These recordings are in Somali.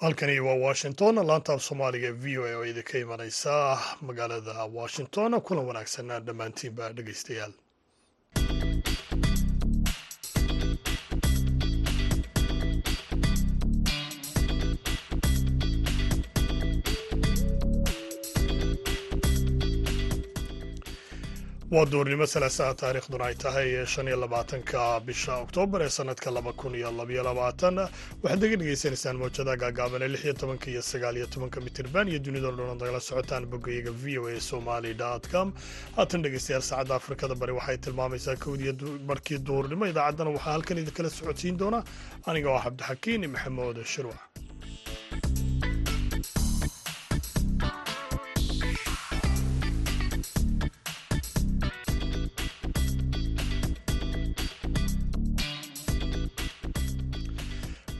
halkani waa washington laanta af soomaaliga v o a oo idinka imanaysa magaalada washington. Kulan wanaagsan dhammaantiinba dhegeystayaal waa duurnimo salaasaha taariikhduna ay tahay shan iyo labaatanka bisha oktoobar ee sanadka laba kun iyo labaiyo labaatan. Waxaad naga dhegeysanaysaan mawjada gaagaaban ee lix iyo tobanka iyo sagaal iyo tobanka mitirban iyo dunidao dhan ad nagala socotaan boggayaga v o a somali com. Haatan dhegeystayaal saacadda afrikada bari waxay tilmaamaysaa kowdiya markii duurnimo idaacaddana waxaa halkan idinkala socodsiin doona. Aniga oo cabdixakiin maxamuud shirwac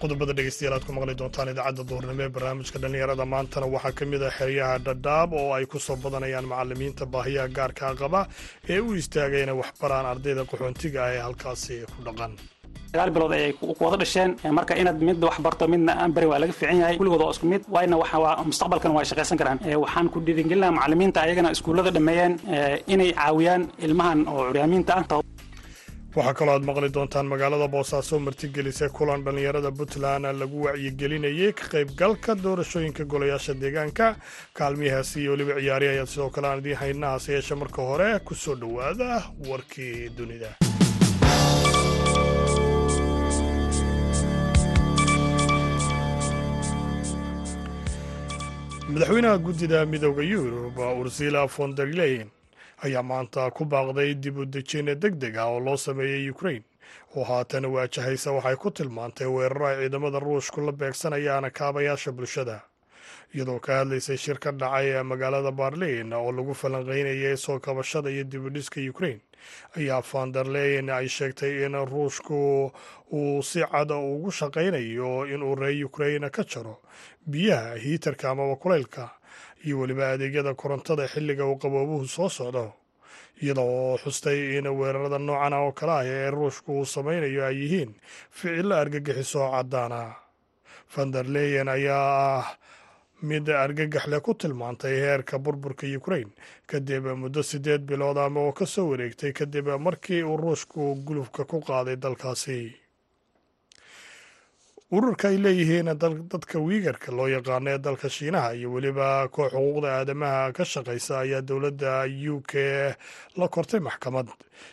qodobada dhegeystayaal aad ku maqli doontaan idaacadda duurnimo ee barnaamijka dhallinyarada. Maantana waxaa ka mid ah xeryaha dhadhaab oo ay ku soo badanayaan macalimiinta baahiyaha gaarkaa qaba ee u istaagay inay waxbaraan ardayda qaxoontiga ah ee halkaasi ku dhaqan. Sagaal bilood ayay wada dhasheen. Marka inaad midda wax barto midna aan waa laga fiican yahay. Kulligood oo isku mid waayna mustaqbalkan waa shaqaysan karaan. Waxaan ku dhiirigelinaha macalimiinta ayagana iskuullada dhammeeyeen inay caawiyaan ilmahan oo curyaamiinta ah waxaa kaloo aad maqli doontaan magaalada boosaaso martigelisay kulan dhallinyarada puntland lagu wacyigelinayay ka qaybgalka doorashooyinka golayaasha deegaanka. Kaalmiyahaasi iyo weliba ciyaari ayaad sidoo kale aan idiin haynaa hase yeeshe marka hore ku soo dhowaada warkii dunida. Madaxweynaha guddida midooda yurub ursila von der leyen ayaa maanta ku baaqday dib u dejin deg deg ah oo loo sameeyey ukrain oo haatan waajahaysa waxay ku tilmaantay weeraro ay ciidamada ruushku la beegsanayaan kaabayaasha bulshada iyadoo ka hadlaysay shir ka dhacay magaalada barliin oo lagu falanqeynayay soo kabashada iyo dibudhiska ukrain ayaa vanderleyen ay sheegtay in ruushku uu si cad ugu shaqaynayo inuu reer ukrain ka jaro biyaha hiitarka amaba kulaylka iyo weliba adeegyada korontada xilliga uu qaboobuhu soo socdo iyada oo xustay in weerarada noocan oo kale ah ee ruushku uu samaynayo ay yihiin ficilo argagixiso caddaana. Vanderleyen ayaa ah mid argagaxle ku tilmaantay heerka burburka ukrain kadib muddo siddeed bilood ama oo ka soo wareegtay kadib markii uu ruushku gulufka ku qaaday dalkaasi ururka ay leeyihiin dadka wiigarka loo yaqaano ee dalka shiinaha iyo weliba koox xuquuqda aadamaha ka shaqaysa ayaa dowladda u k la kortay maxkamad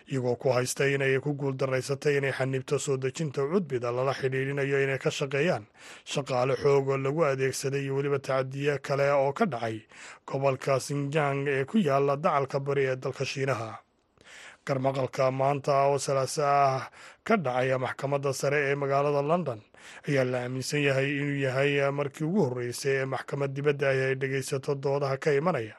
iyagoo ku haystay inay ku guuldaraysatay inay xanibto soo dejinta cudbida lala xidhiidhinayo inay ka shaqeeyaan. Shaqaale xoog lagu adeegsaday iyo weliba tacadiye kale oo ka dhacay gobolka sinjang ee ku yaalla dacalka bari ee dalka shiinaha garmaqalka maanta oo salaase ah ka dhacaya maxkamadda sare ee magaalada london. Ayaa la aaminsan yahay inuu yahay markii ugu horreysay ee maxkamad dibadda ah ay dhegaysato doodaha ka imanaya.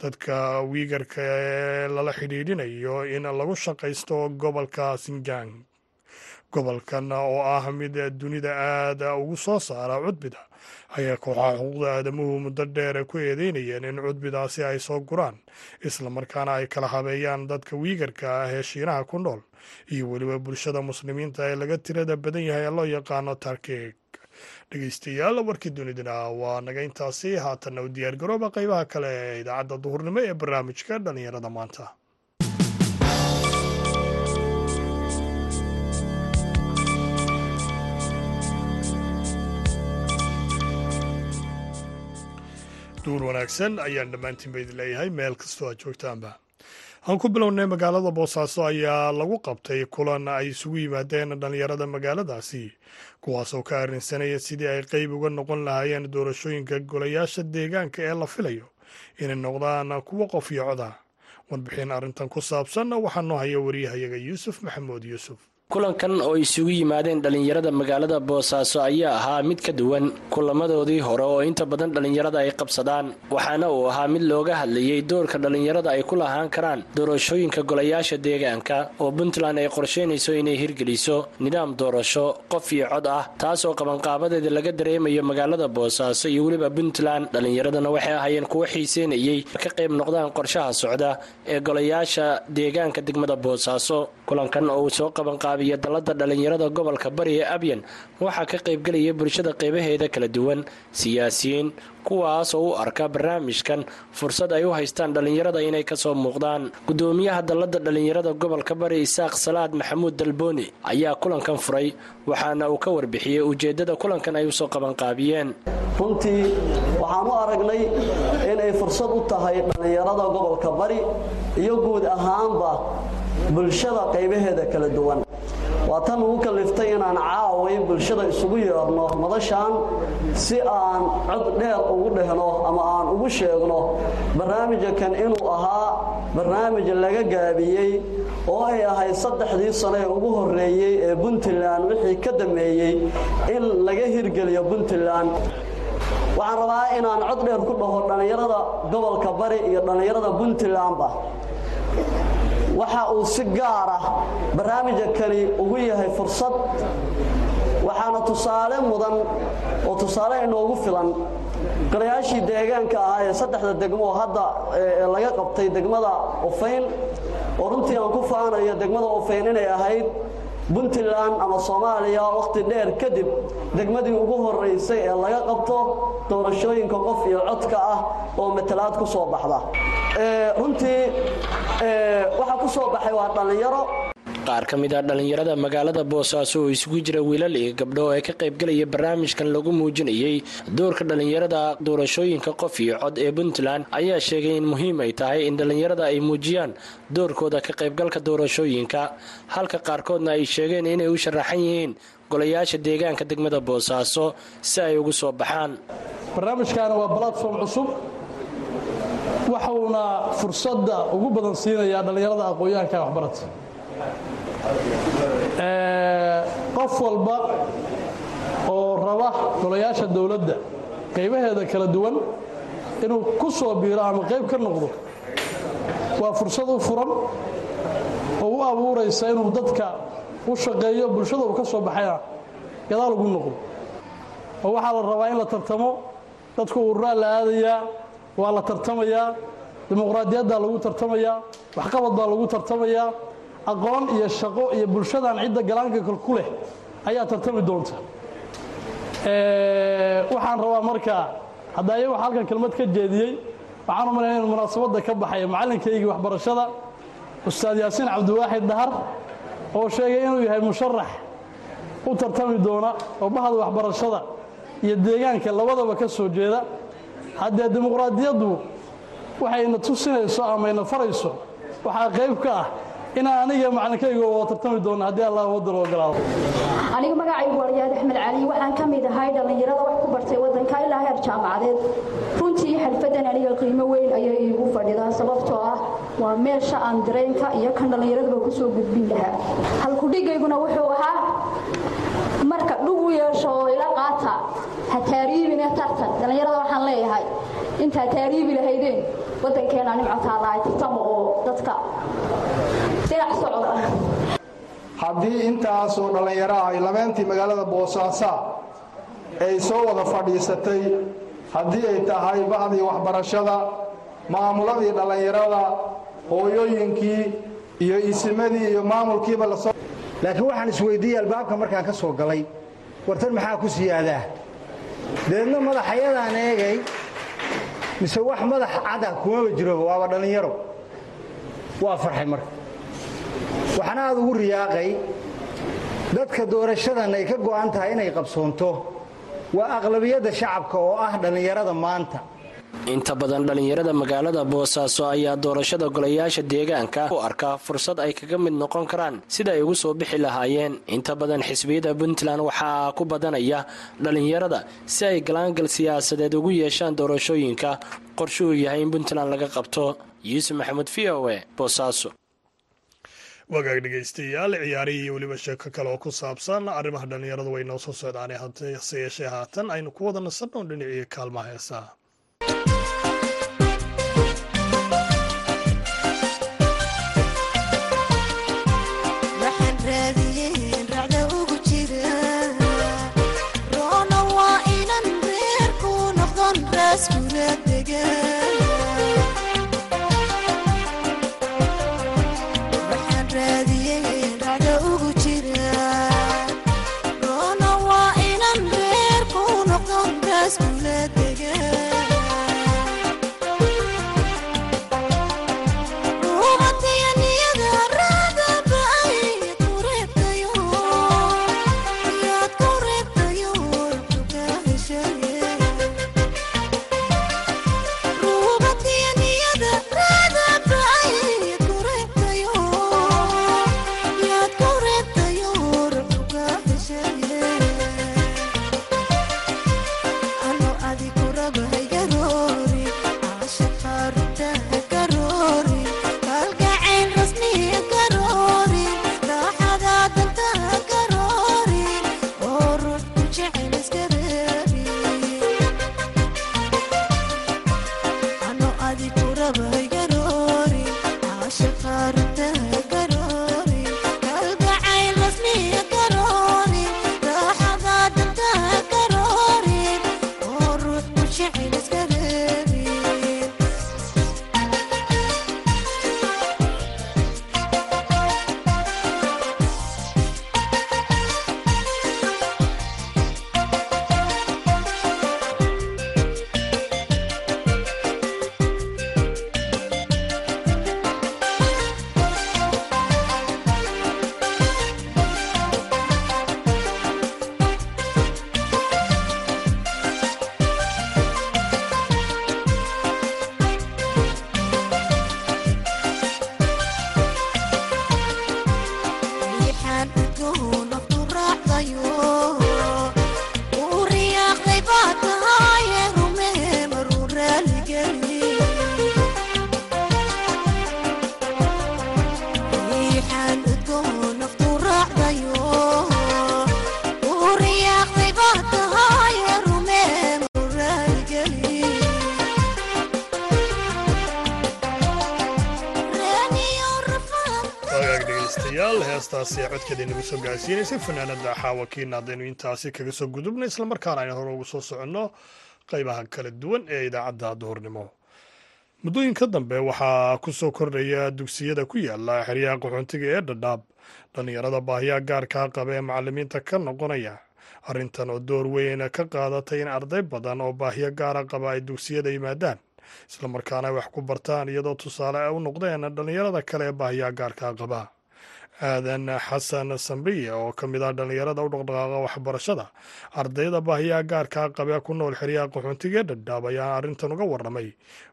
Dadka wiigarka ee lala xidhiidhinayo in lagu shaqaysto gobolka sinjang gobolkan oo ah mid dunida aada ugu soo saara cudbida. Ayaa kooxaha xuquuqda aadamuhu muddo dheer ku eedeynayeen in cudbidaasi ay soo guraan islamarkaana ay kala habeeyaan dadka wiigarka ah ee shiinaha ku nool. Iyo weliba bulshada muslimiinta ee laga tirada badan yahay ee loo yaqaano tarkig dhegeystayaal warkii dunidana waa naga intaasi. Haatanna u diyaargarooba qeybaha kale ee idaacadda duhurnimo ee barnaamijka dhallinyarada maanta duur wanaagsan ayaan dhammaantiinba idin leeyahay. Meel kastoo aad joogtaanba. Aan ku bilownay magaalada boosaaso ayaa lagu qabtay kulan ay isugu yimaadeen dhallinyarada magaaladaasi kuwaasoo ka arrinsanaya sidii ay qeyb uga noqon lahaayeen doorashooyinka golayaasha deegaanka ee la filayo inay noqdaan kuwo qof iyo warbixin arrintan ku saabsan waxaa noo haya wariyahayaga yuusuf maxamuud yuusuf kulankan oo isugu yimaadeen dhallinyarada magaalada boosaaso ayaa ahaa mid ka duwan. Kulamadoodii hore oo inta badan dhallinyarada ay qabsadaan waxaana uu ahaa mid looga hadlayey doorka dhallinyarada ay ku lahaan karaan doorashooyinka golayaasha deegaanka oo puntland ay qorsheynayso inay hirgeliso nidaam doorasho qof iyo cod ah taasoo qabanqaabadeeda laga dareemayo magaalada boosaaso iyo weliba puntland. Dhallinyaradana waxay ahaayeen kuwo xiiseynayey ka qayb noqdaan qorshaha socda ee golayaasha deegaanka degmada boosaaso kulankan oo uu soo qabanqaabiya dallada dhallinyarada gobolka bari ee abyan waxaa ka qaybgelaya bulshada qeybaheeda kala duwan siyaasiyiin kuwaas oo u arka barnaamijkan. Fursad ay u haystaan dhallinyarada inay ka soo muuqdaan. Gudoomiyaha dallada dhallinyarada gobolka bari isaaq salaad maxamuud dalbooni ayaa kulankan furay waxaana uu ka warbixiyey ujeedada kulankan ay u soo qabanqaabiyeen. Runtii waxaan u aragnay inay fursad u tahay dhallinyarada gobolka bari iyo guud ahaanba bulshada qaybaheeda kala duwan waa tan ugu kaliftay inaan caaway bulshada isugu yeerno madashaan si aan cod dheer ugu dhehno ama aan ugu sheegno barnaamijkan inuu ahaa barnaamij laga gaabiyey oo ay ahayd saddexdii sano ee ugu horreeyey ee puntland wixii ka dameeyey in laga hirgeliyo puntland. Waxaan rabaa inaan cod dheer ku dhaho dhallinyarada gobolka bari iyo dhallinyarada puntlandba waxa uu si gaar ah barnaamijka kani ugu yahay fursad waxaana tusaale mudan oo tusaale inoogu filan. Golayaashii deegaanka ahaa ee saddexda degmo hadda laga qabtay degmada ufayn oo runtii aan ku faanayo degmada ufayn inay ahayd puntland ama soomaaliya wakhti dheer kadib degmadii ugu horaysay ee laga qabto doorashooyinka qof iyo codka ah oo matalaad ku soo baxda runtii waxaa ku soo baxay waa dhallinyaro. Qaar ka mid ah dhallinyarada magaalada boosaaso oo isugu jira wiilal iyo gabdho ee ka qaybgelaya barnaamijkan lagu muujinayey doorka dhallinyarada doorashooyinka qof iyo cod ee puntland. Ayaa sheegay in muhiim ay tahay in dhallinyarada ay muujiyaan doorkooda ka qaybgalka doorashooyinka. Halka qaarkoodna ay sheegeen inay u sharaxan yihiin golayaasha deegaanka degmada boosaaso si ay ugu soo baxaan. Barnaamijkaana waa balatform cusub waxuuna fursadda ugu badan siinayaa dhallinyarada aqoon-yahanka waxbarata qof walba oo raba golayaasha dowladda qaybaheeda kala duwan inuu ku soo biiro ama qayb ka noqdo waa fursad u furan oo u abuuraysa inuu dadka u shaqeeyo bulshada uu ka soo baxayna gadaal ugu noqdo. Oo waxaa la rabaa in la tartamo dadku ururaa la aadayaa waa la tartamayaa dimuqraadiyaddaa lagu tartamayaa waxqabad baa lagu tartamayaa aqoon iyo shaqo iyo bulshadan cidda galaanka kal ku leh ayaa tartami doonta. Waxaan rabaa markaa hadda ayaga halkan kelmad ka jeediyey waxaan u malaynaya in munaasabadda ka baxaya macallinkaygii waxbarashada ustaad yaasiin cabdiwaaxid dhahar oo sheegay inuu yahay musharax u tartami doona oo bahda waxbarashada iyo deegaanka labadaba ka soo jeeda haddee dimuqraadiyaddu waxayna tusinayso ama yna farayso waxaa qayb ka ah inaan aniga macalinkayga oo tartami doona haddii allah waddan ogolaado aniga magacaygu waa riyaad axmed cali waxaan ka mid ahay dhallinyarada wax ku bartay waddanka ilaa heer jaamacadeed runtii xalfadan aniga qiimo weyn ayay iigu fadhidaa sababtoo ah waa meesha aan dareenka iyo kan dhallinyaradaba ku soo gudbin lahaa. Halkudhigayguna wuxuu ahaa dhugu yeesho oo ila qaata. Ha taariibine tartan. Dhallinyarada waxaan leeyahay intaa taariibi lahaydeen waddankeena nimco taalahay tartamo oo dadka. Dhinac socda haddii intaasoo dhallinyaro ah ay labeentii magaalada boosaaso ay soo wada fadhiisatay haddii ay tahay bacdii waxbarashada maamuladii dhallinyarada hooyooyinkii iyo isimadii iyo maamulkiiba la soo laakiin waxaan isweydiiyey albaabka markaan ka soo galay wartan maxaa ku siyaadaa dabeedna madaxayadaan eegay mise wax madax cada kumaba jiroba waaba dhallinyaro waa farxay marka. Waxaana aad ugu riyaaqay dadka doorashadan ay ka go'an tahay inay qabsoonto. Waa aqlabiyadda shacabka oo ah dhallinyarada maanta inta badan dhallinyarada magaalada boosaaso ayaa doorashada golayaasha deegaanka u arka fursad ay kaga mid noqon karaan sida ay ugu soo bixi lahaayeen. Inta badan xisbiyada puntland waxaa ku badanaya dhallinyarada si ay galaangal siyaasadeed ugu yeeshaan doorashooyinka. Qorshe uu yahay in puntland laga qabto. Yuusuf maxamed v o e boosaaso wagaag dhegaystayaal ciyaarihii weliba sheeko kale oo ku saabsan arrimaha dhallinyaradu way noo soo socdaane hase yeeshee haatan aynu ku wada nasanno dhinacii kaalmaha heesaha heestaasi ee codkeeda inagu soo gaarsiinaysay fanaanada xaawakiina haddaynu intaasi kaga soo gudubna islamarkaana aynu hore ugu soo soconno qaybaha kala duwan ee idaacadda duhurnimo. Muddooyinka dambe waxaa ku soo kordhaya dugsiyada ku yaalla xeryaha qaxoontiga ee dhadhaab. Dhallinyarada baahiyaha gaarkaa qaba ee macalimiinta ka noqonaya arrintan oo door weyn ka qaadatay in arday badan oo baahiyo gaara qaba ay dugsiyada yimaadaan. Islamarkaana ay wax ku bartaan iyadoo tusaale ay u noqdeen dhallinyarada kale ee baahiyaha gaarkaa qaba aadan xasan sambiye oo ka mid ah dhallinyarada u dhaqdhaqaaqa waxbarashada ardayda baahiyaha gaarkaa qabee ku nool xeryaha qaxoontiga ee dhadhaab ayaa arrintan uga warramay.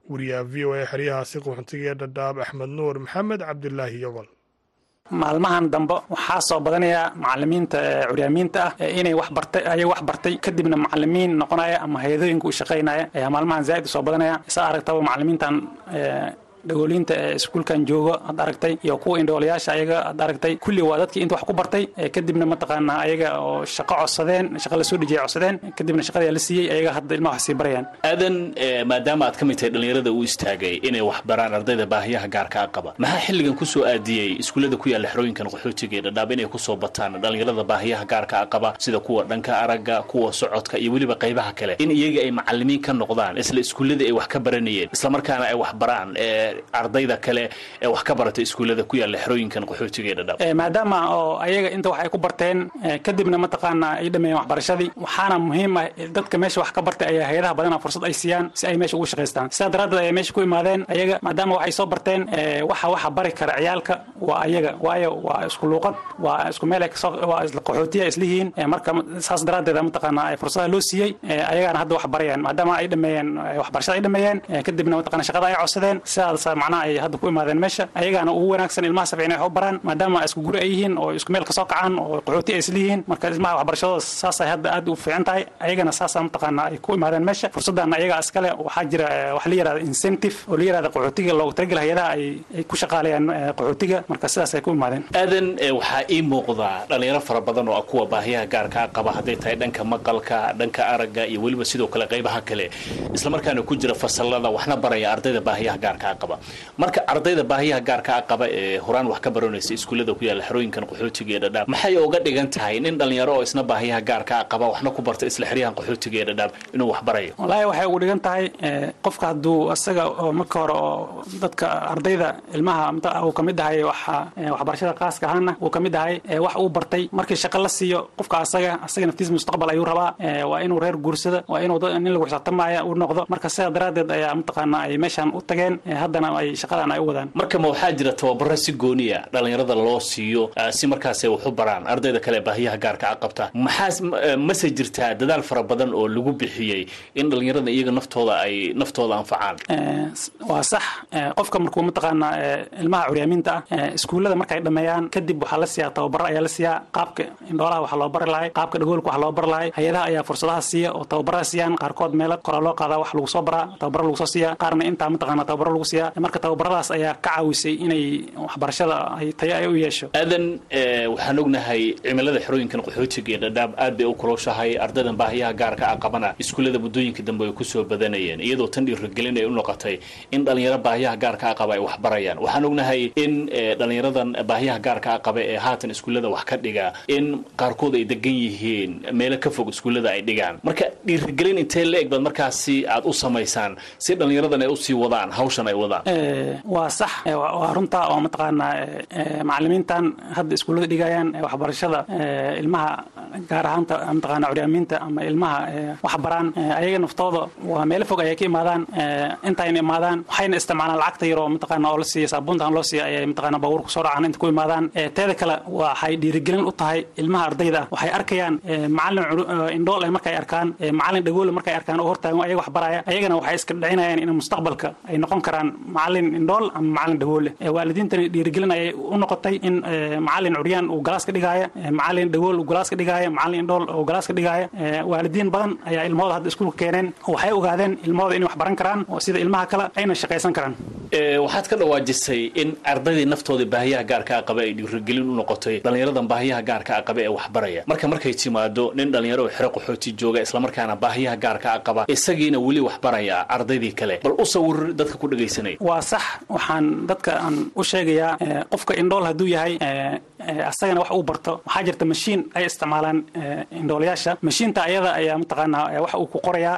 Wariyaha v o a xeryahaasi qaxoontiga ee dhadhaab axmed nuur maxamed cabdilaahi yogol. Maalmahan dambe waxaa soo badanaya macalimiinta curyaamiinta ah inay wax bartay ayay wax bartay. Kadibna macalimiin noqonaya ama hay'adooyinka u shaqaynaya ayaa maalmahan zaa'id u soo badanaya. Saa aragtaba macalimiintan dhagooliinta ee iskuulkan joogo had aragtay iyo kuwa indhoolayaasha ayaga had aragtay. Kulli waa dadkii inta wax ku bartay kadibna mataqaanaa ayaga oo shaqo codsadeen shaqo la soo dhejiyay codsadeen kadibna shaqadaa la siiyey ayaga hadda ilmaha wax sii barayaan. Aadan maadaama aad ka mid tahay dhallinyarada uu istaagay inay wax baraan ardayda baahiyaha gaarkaa qaba maxaa xilligan ku soo aadiyey iskuullada ku yaalla xerooyinkan qaxootiga ee dhadhaab inay ku soo bataan dhallinyarada baahiyaha gaarkaa qaba sida kuwa dhanka aragga kuwa socodka iyo weliba qaybaha kale? In iyaga ay macalimiin ka noqdaan isla iskuulladii ay wax ka baranayeen islamarkaana ay wax baraan ardayda kale ee wax ka barata iskuullada ku yaalla xerooyinkan qaxootiga ee dhadhaab maadaama oo ayaga inta wax ay ku barteen kadibna mataqaanaa ay dhameeyeen waxbarashadii waxaana muhiim ah dadka meesha wax ka bartay ayaa hay'adaha badana fursad ay siiyaan si ay meesha ugu shaqaystaan sidaa daraaddeed ayay meesha ku imaadeen ayaga maadaama waxay soo barteen waxa waxa bari kara ciyaalka waa ayaga waayo waa isku luuqad waa isku meel ay waa qaxootiya islihiin marka saas daraaddeed mataqaanaa fursadaha loo siiyey ayagaana hadda wax barayaan. Maadaama ay dhameeyeen waxbarashada ay dhameeyeen kadibna mataqaana shaqada ay codsadeen. Sidaas macnaha ay hadda ku imaadeen meesha ayagaana ugu wanaagsan ilmaha ay wax u baraan maadaama isku guri ay yihiin oo isku meel ka soo kacaan oo qaxooti ay isliyihiin marka ilmaha waxbarashadooda saasay hadda aad u fiican tahay ayagana saasa mataqaana ay ku imaadeen meesha. Fursadana ayaga iskale waxaa jira wax la yirahda incentive oo la yirahda qaxootiga loogu talagal hay'adaha ay ku shaqaalayaan qaxootiga. Marka sidaas ku imaadeen. Aadan waxaa ii muuqdaa dhalinyaro fara badan oo ah kuwa baahiyaha gaarkaa qaba hadday tahay dhanka maqalka dhanka aragga iyo weliba sidoo kale qaybaha kale. Islamarkaana ku jira fasalada waxna baraya ardayda baahiyaha gaarkaa qaba marka ardayda baahiyaha gaarkaa qaba ee horaan wax ka baranaysa iskuullada ku yaalla xerooyinkan qaxootiga ee dhadhaab maxay uga dhigan tahay nin dhalinyaro oo isna baahiyaha gaarkaa qaba waxna ku barta isla xeryahan qaxootiga ee dhadhaab inuu wax barayo? Wallaahi waxay ugu dhigan tahay qofka hadduu asaga oo marka hore oo dadka ardayda ilmaha uu ka mid ahay waxa waxbarashada qaaska ahaana uu ka mid ahay wax uu bartay markii shaqo la siiyo qofka asaga asaga naftiisa mustaqbal ayuu rabaa waa inuu reer guursada waa inuu nin lagu xisaabtamaya uu noqdo. Marka sidaa daraaddeed ayaa mataqaana ay meeshan u tageen haddana ay shaqadan ay u wadaan. Marka ma waxaa jira tababaro si gooniya dhalinyarada loo siiyo si markaasay wax u baraan. Ardayda kale baahiyaha gaarka a qabta. Maxaa mase jirtaa dadaal fara badan oo lagu bixiyey in dhalinyarada iyaga naftooda ay naftooda anfacaan? Waa sax. Qofka markuu mataqaana ilmaha curyaamiinta ah iskuullada markay dhameeyaan kadib waxaa la siiyaa tababaro ayaa la siiyaa qaabka indhoolaha waxa loo bari lahay qaabka dhagoolka waxa loo bari lahay hay'adaha ayaa fursadaha siiya oo tababaraha siiyaan qaarkood meelo kora loo qaadaa wax lagu soo baraa tababaro lagu soo siiya qaarna intaa mataqaana tababaro lagu siiya marka tababaradaas ayaa ka caawisay inay waxbarashada ay tayo ay u yeesho. Aadan waxaan ognahay cimilada xerooyinkan qaxootiga ee dhadhaab aad bay u kuloshahay ardaydan baahiyaha gaarka a qabana iskuullada muddooyinka dambe ay ku soo badanayeen iyadoo tan dhiirigelin ay u noqotay in dhalinyaro baahiyaha gaarka a qaba ay wax barayaan waxaan ognahay in dhalinyaradan baahiyaha gaarka a qaba ee haatan iskuullada wax ka dhiga in qaarkood ay degan yihiin meelo ka fog iskuullada ay dhigaan. Marka dhiirigelin intee la eg baad markaasi aad u samaysaan si dhalinyaradan ay u sii wadaan hawshan ay wadaan waa sax waa runta oo mataqaanaa macalimiintan hadda iskuullada dhigayaan waxbarashada ilmaha gaar ahaanta mataqaana curyaamiinta ama ilmaha wax baraan ayaga naftooda waa meelo fog ayay ka imaadaan intayna imaadaan waxayna isticmaalaan lacagta yaroo mataqaana oo la siiya saabuuntan loo siiya ayay mataqaana baabuur ku soo dhacaan inta ku imaadaan teeda kale waxay dhiirigelin u tahay ilmaha ardayda. Ah waxay arkayaan macalin indhool ay markay arkaan macalin dhagoole markay arkaan oo hortaagan ayaga wax ayagana waxay iska dhicinayaan in mustaqbalka ay noqon karaan macalin indhool ama macalin dhagoole waalidiintani dhiirigelin ayay u noqotay in macalin curyaan uu galaas ka dhigaaya macalin dhagool uu galaas dhigaaya macalin indhool uu galaas dhigaaya. Waalidiin badan ayaa ilmahooda hadda iskuulka keeneen waxay ogaadeen ilmahooda inay wax karaan oo sida ilmaha kale ayna shaqaysan karaan. Waxaad ka dhawaajisay in ardaydii naftooda baahiyaha gaarka a qaba ay dhiirigelin u noqotay dhalinyaradan baahiyaha gaarka a qaba ee waxbaraya. Marka markay timaado nin dhalinyaro oo xero qaxooti jooga islamarkaana baahiyaha gaarka a qaba isagiina weli waxbaraya ardaydii kale. Bal u sawir dadka ku dhegaysanaya waa sax. Waxaan dadka aan u sheegayaa qofka indhool hadduu yahay asagana wax uu barto. Waxaa jirta mashiin ay isticmaalaan indhoolayaasha. Mashiinta ayada ayaa mataqaanaa wax uu ku qorayaa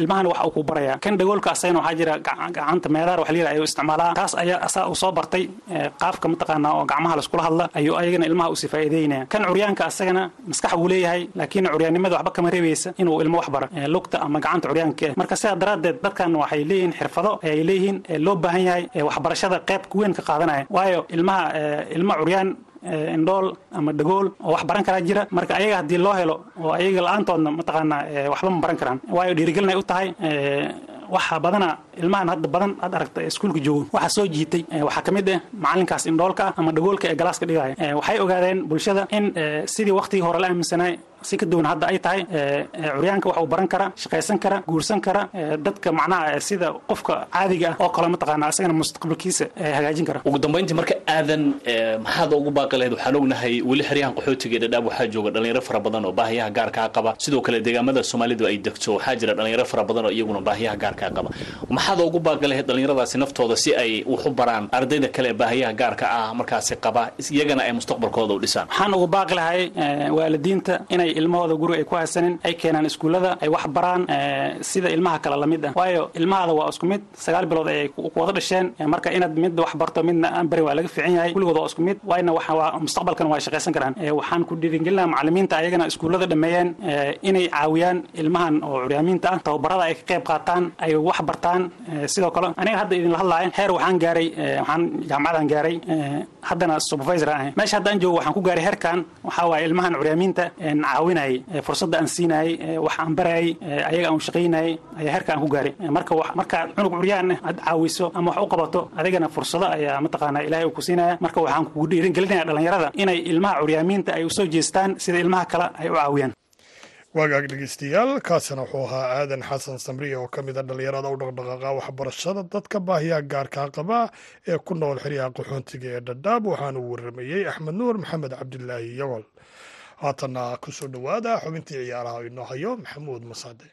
ilmahana wax uu ku barayaa. Kan dhagoolka asagana waxaa jira gacanta meedaar wax layidhaha ayuu isticmaalaa. Taas ayaa asaa uu soo bartay qaafka mataqaanaa oo gacmaha laiskula hadla ayuu ayagana ilmaha usi faa'iideynaya kan curyaanka asagana maskax wuu leeyahay laakiin curyaannimada waxba kama reebaysa inuu ilmo wax bara lugta ama gacanta curyaanka marka sidaa daraaddeed dadkan waxay leeyihiin xirfado ayay leeyihiin loo baahan yahay waxbarashada qayb weyn ka qaadanaya. Waayo ilmaha ilmo curyaan indhool ama dhagool oo wax baran karaa jira marka ayaga haddii loo helo oo ayaga la'aantoodna mataqaanaa waxba ma baran karaan. Waayo dhiirigelinay u tahay waxa badana ilmahan hadda badan aad aragta iskuulka joogo waxa soo jiitay waxaa ka mid ah macalinkaas indhoolka ah ama dhagoolka ee galaaska dhigaya waxay ogaadeen bulshada in sidii waktigii hore la aaminsanay si ka duwan hadda ay tahay curyaanka wax uu baran kara shaqaysan kara guursan kara dadka macnaha sida qofka caadiga ah oo kale mataqaana isagana mustaqbalkiisa hagaajin kara. Ugu dambayntii marka aadan maxaad ugu baaqi lahayd waxaan ognahay weli xeryahan qaxootiga ee dhadhaab waxaa jooga dhalinyaro fara badan oo baahiyaha gaarkaa qaba. Sidoo kale deegaamada soomaalidu ay degto waxaa jira dhalinyaro fara badan oo iyaguna baahiyaha gaarkaa qaba. Maxaad ugu baaqi lahayd dhalinyaradaasi naftooda si ay wax u baraan ardayda kale ee baahiyaha gaarka ah markaasi qaba iyagana ay mustaqbalkooda u dhisaan. Waxaan ugu baaqi lahay waalidiinta inay ilmahooda guri ay ku haysanin ay keenaan iskuullada ay wax baraan sida ilmaha kale la mid ah. Waayo ilmahaada waa isku mid sagaal bilood ayay ku wada dhasheen. Marka inaad midda wax barto midna aan bari waa laga fiican yahay kulligood waa isku mid. Waayna waa mustaqbalkan waa shaqaysan karaan. Waxaan ku dhiirigelinaha macalimiinta ayagana iskuullada dhameeyeen. Inay caawiyaan ilmahan oo curyaamiinta ah tababarada ay ka qayb qaataan ay wax bartaan. Sidoo kale aniga hadda idinla hadlaaya heer waxaan gaaray waxaan jaamacadan gaaray. Haddana supervisor aan ahay. Meesha haddaan joogo waxaan ku gaaray heerkan. Waxaa waaye ilmahan curyaamiinta caawinayay fursadda aan siinayay wax aan barayay ayaga aan shaqaynayay ayaa heerka aan ku gaaray. Marka markaad cunug curyaan aad caawiso ama wax u qabato adigana fursado ayaa mataqaanaa ilaahay uu ku siinaya. Marka waxaan kugu dhiiringelinaya dhalinyarada inay ilmaha curyaamiinta ay u soo jeestaan sida ilmaha kale ay u caawiyaan. Waagaag dhegeystayaal kaasina wuxuu ahaa aadan xasan samriye oo ka mid a dhallinyarada u dhaqdhaqaaqa waxbarashada dadka baahiyaha gaarkaa qaba ee ku nool xeryaha qaxoontiga ee dhadhaab waxaanu waramayey axmed nuur maxamed cabdilaahi yagol haatanna ku soo dhowaada xubintii ciyaaraha inoo hayo maxamuud masaade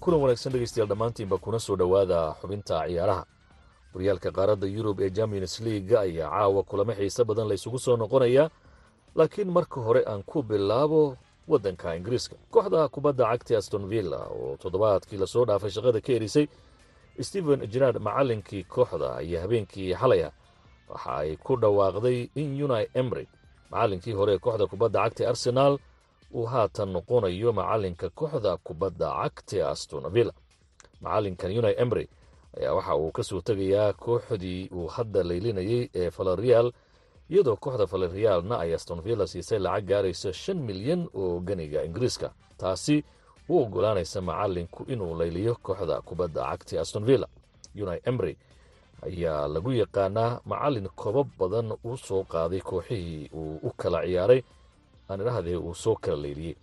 kulan wanaagsan dhegeystayaal dhammaantiinba kuna soo dhowaada xubinta ciyaaraha. Horyaalka qaaradda yurub ee champions leaga ayaa caawa kulamo xiise badan la ysugu soo noqonaya laakiin marka hore aan ku bilaabo waddanka ingiriiska. Kooxda kubadda cagta aston villa oo toddobaadkii la soo dhaafay shaqada ka erisay stephen gerard macallinkii kooxda ayaa habeenkii xalaya waxa ay ku dhawaaqday in uni emry macallinkii hore ee kooxda kubadda cagta arsenaal uu haatan noqonayo macalinka kooxda kubadda cagta aston villa. Macalinkan uni emry ayaa waxa uu ka soo tegayaa kooxdii uu hadda laylinayay ee valerial iyadoo kooxda valerialna ay aston villa siisay lacag gaaraysa shan milyan oo ganiga ingiriiska. Taasi u ogolaanaysa macalinku inuu layliyo kooxda kubadda cagta aston villa. Uni emry ayaa lagu yaqaanaa macalin kobo badan u soo qaaday kooxihii uu u kala ciyaaray aan uu soo kala leyliyey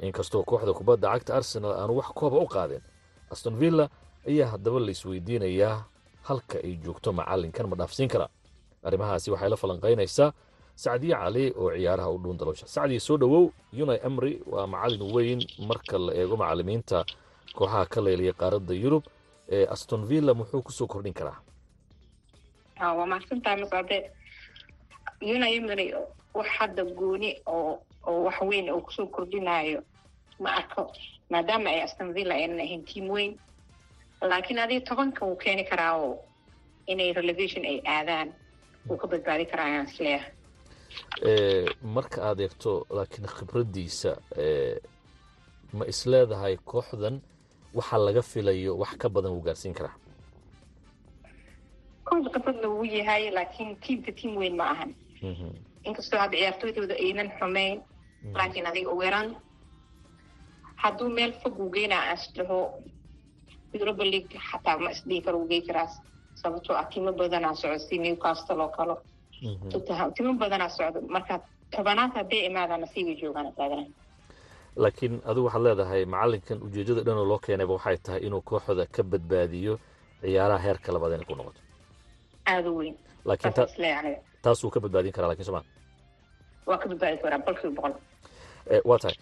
inkastoo kooxda kubadda cagta arsenal aanu wax kooba u qaadeen aston villa ayaa haddaba la isweydiinayaa halka ay joogto macalinkan ma dhaafsiin karaa arrimahaasi waxay la falanqaynaysaa sacdiye cali oo ciyaaraha u dhuun dalosha sacdiye soo dhowow uni emry waa macalin weyn marka la eego macalimiinta kooxaha ka leylaya qaaradda yurub ee aston villa muxuu ku soo kordhin karaa? Waa mahadsantaha masade uni emry wax hadda gooni oo oo wax weyn oo ku soo kordhinayo ma arko. Maadaama ay aston villa aynan ahayn tiam weyn laakiin adiga tobanka wuu keeni karaa oo inay relegation ay aadaan wuu ka badbaadi karaa ayaan is leeyahay marka aad eegto laakiin khibraddiisa ma isleedahay kooxdan waxa laga filayo wax ka badan wuu gaarsiin karaa? Kooxda khibradna wuu yahay laakiin tiamka tiam weyn ma ahan. Inkastoo hadda ciyaartooydooda aynan xumeyn laakiin adiga uweeraan hadduu meel fog uu geynaa aan isdhaho europa league xataa ma isdhihi karo uu gey karaas sababtoo ah timo badanaa socdo si newcastle oo kale tottenham timo badanaa socdo. Marka tobanaad hadday imaadaan nasiibay joogaan taagana laakiin adigu waxaad leedahay macalinkan ujeedada dhanoo loo keenayba waxay tahay inuu kooxda ka badbaadiyo ciyaaraha heerka labaad inay ku noqoto. Aada weyn. Laakiin taasuu ka badbaadin karaa laakiin sooma waa ka badbaadi karaa boqolkiiba boqol. Waa tahay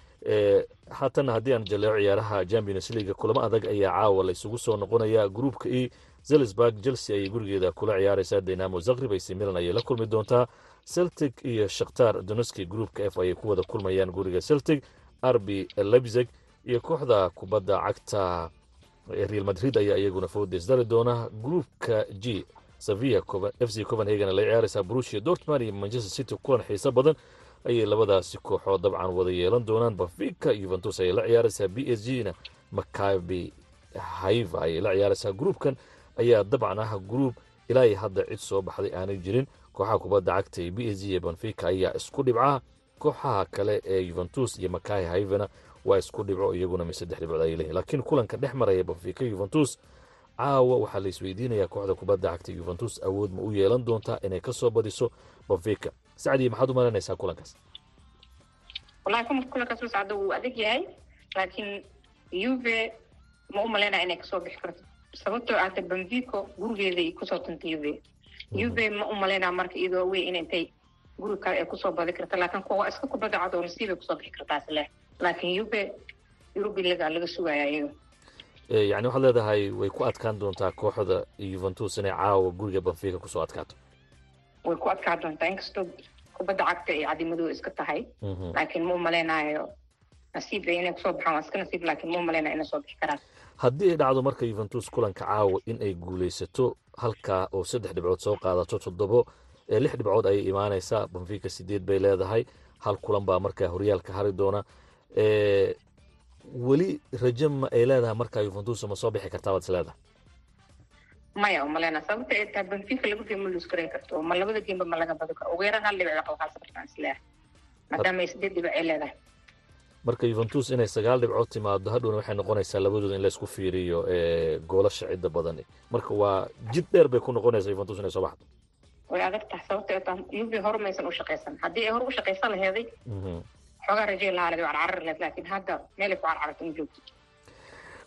haatanna haddii aan jaleeco ciyaaraha champions league kulamo adag ayaa caawa la isugu soo noqonaya. Gruupka e zelisburg chelsea ayay gurigeeda kula ciyaaraysaa. Dynamo zagrib ac milan ayay la kulmi doontaa. Celtic iyo shakhtar doneski groupka f ayay ku wada kulmayaan guriga celtic. Arbi lebzeg iyo kooxda kubadda cagta real madrid ayaa iyaguna foodes dari doona. Groupka g sevilla f c copenhagen la ciyaaraysaa. Brusia dortmund iyo manchester city kulan xiiso badan ayay labadaasi kooxood dabcan wada yeelan doonaan. Benfica yuventus ayay la ciyaaraysaa. B s g na macabi haiva ayay la ciyaaraysaa. Gruupkan ayaa dabcan ah gruup ilaa hadda cid soo baxday aanay jirin. Kooxaha kubadda cagta ee b s g iyo benfica ayaa isku dhibca. Kooxaha kale ee yuventus iyo macahi haivana waa isku dhibco iyaguna mi saddex dhibcood ayay leeyihiin laakiin kulanka dhex maraya benfica yuventus caawa waxaa la isweydiinayaa kooxda kubadda cagta yuventus awood ma u yeelan doontaa inay ka badiso benfica sacdii maxaad u malanaysaa kulankaas wallahi kulankaas u socda wuu adag yahay laakiin yuve ma u malaynaya inay ka soo bixi karto sababtoo ahta benfico gurigeeday ku soo tuntay yuve yuve ma u malaynaya marka iyadoo wey in intay guri kale ay ku soo badi karta laakiin kuwa iska kubadda cad oo nasiibay ku soo bixi kartaas leh laakiin yuve yurubi liga laga sugaya iyaga yani waxaad leedahay way ku adkaan doontaa kooxda yuventus inay caawa guriga benfica ku soo adkaato way ku adkaa doontaa inkastoo kubadda cagta ay cadimadooda iska tahay laakiin ma u malaynayo nasiib inay ku soo baxaan waa iska nasiib laakiin ma u malaynayo inay soo bixi karaan haddii ay dhacdo marka yuventus kulanka caawa in ay guulaysato halkaa oo saddex dhibcood soo qaadato toddobo ee lix dhibcood ayay imaanaysaa benfica sideed bay leedahay hal kulan baa markaa horyaalka hari doona weli raje ma ay leedahay markaa yuventus ma soo bixi kartaa waad is leedahay maya u maleyna sababta ay tahay benfica laba game ma luus garan karto ma labada gameba ma laga badi karo ugu yaraan hal dhibic qalqaasa kartaan is leeyahay maadaama ay sideed dhibic ay leedahay marka yuventus inay sagaal dhibcood timaado hadhowna waxay noqonaysaa labadooda in laysku fiiriyo goolasha cidda badan marka waa jid dheer bay ku noqonaysaa yuventus inay soo baxdo way adag tahay sababta tahay yuve hore maysan u shaqaysan haddii ay hore u shaqaysan laheeday xoogaa rajay lahaa waa carcar leed laakiin hadda meelay ku carcarto ma joogto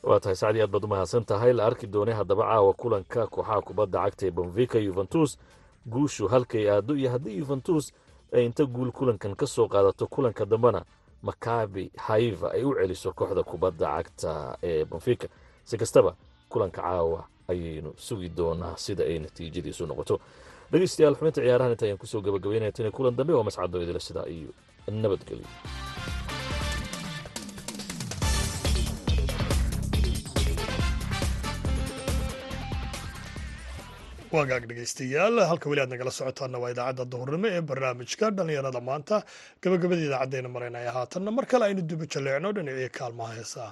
waa tahay sacdii aad baad umahadsan tahay. La arki doonay haddaba caawa kulanka kooxaha kubadda cagta ee benfica yuventus guushu halkay aado iyo haddii yuventus ay inta guul kulankan ka soo qaadato kulanka dambena macabi haiva ay u celiso kooxda kubadda cagta ee benfica. Si kastaba kulanka caawa ayaynu sugi doonaa sida ay natiijadiisu noqoto. Dhegeystayaal xubinta ciyaarahan inta ayaan ku soo gabagabeynaya tani kulan dambe waa mascado idila sidaa iyo nabadgelyo waagaag dhegaystayaal halka weli aad nagala socotaana waa idaacadda duhurnimo ee barnaamijka. Dhallinyarada maanta gabagabada idaacaddeena maraynaya haatanna mar kale aynu duba jaleecno dhinacii kaalmaha heesaha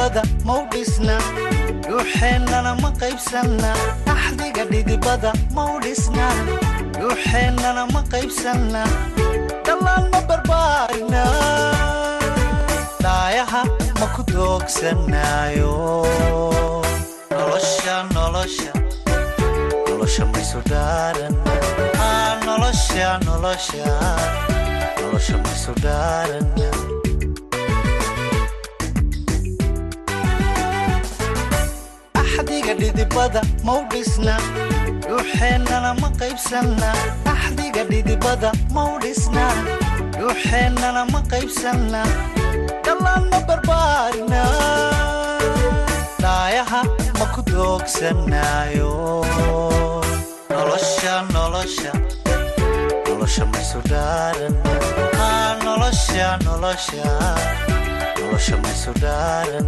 dhidibada mau dhisna dhuuxeennana ma qaybsanna axdiga dhidibada mau dhisna dhuuxeennana ma qaybsanna dhallaan ma barbaarina dhaayaha ma ku doogsanaayo nolosha nolosha nolosha maysu dhaaran Ah, nolosha nolosha nolosha maysu dhaaran dhidibada mau dhisna? Dhuuxeennana ma qaybsanna? Axdiga dhidibada mau dhisna? Dhuuxeennana ma qaybsanna? Dhallaan ma barbaarina? Dhaayaha ma ku doogsanaayo nolosha nolosha. Nolosha maysu dhaaran. Nolosha nolosha. Nolosha maysu dhaaran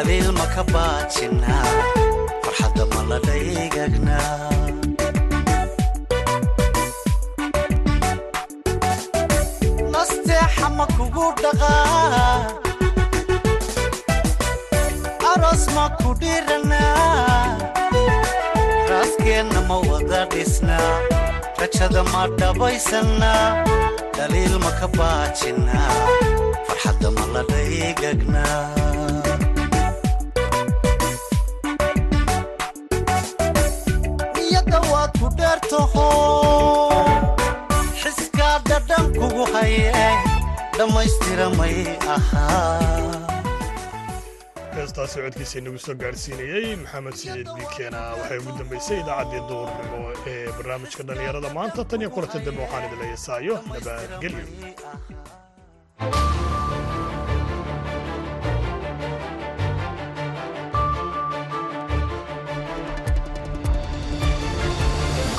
dhaliil ma ka nasteexa ma kugu dhaqaa aroos ma ku raaskeenna ma wada dhisnaa rajada ma dhabaysannaa dhaliil ma ka baajinnaa farxadda ma la dhaygagnaa ku dheertaho xiskaa dhadhan kugu hayeen dhammaystiramay ahaa heestaasi codkiisa inagu soo gaadhsiinayey maxamed siyeed biikeena waxay ugu dambaysay idaacaddii duurnimo ee barnaamijka dhallinyarada maanta. Tan iyo kulanta dambe waxaan idin leeyasaayo nabadgelyo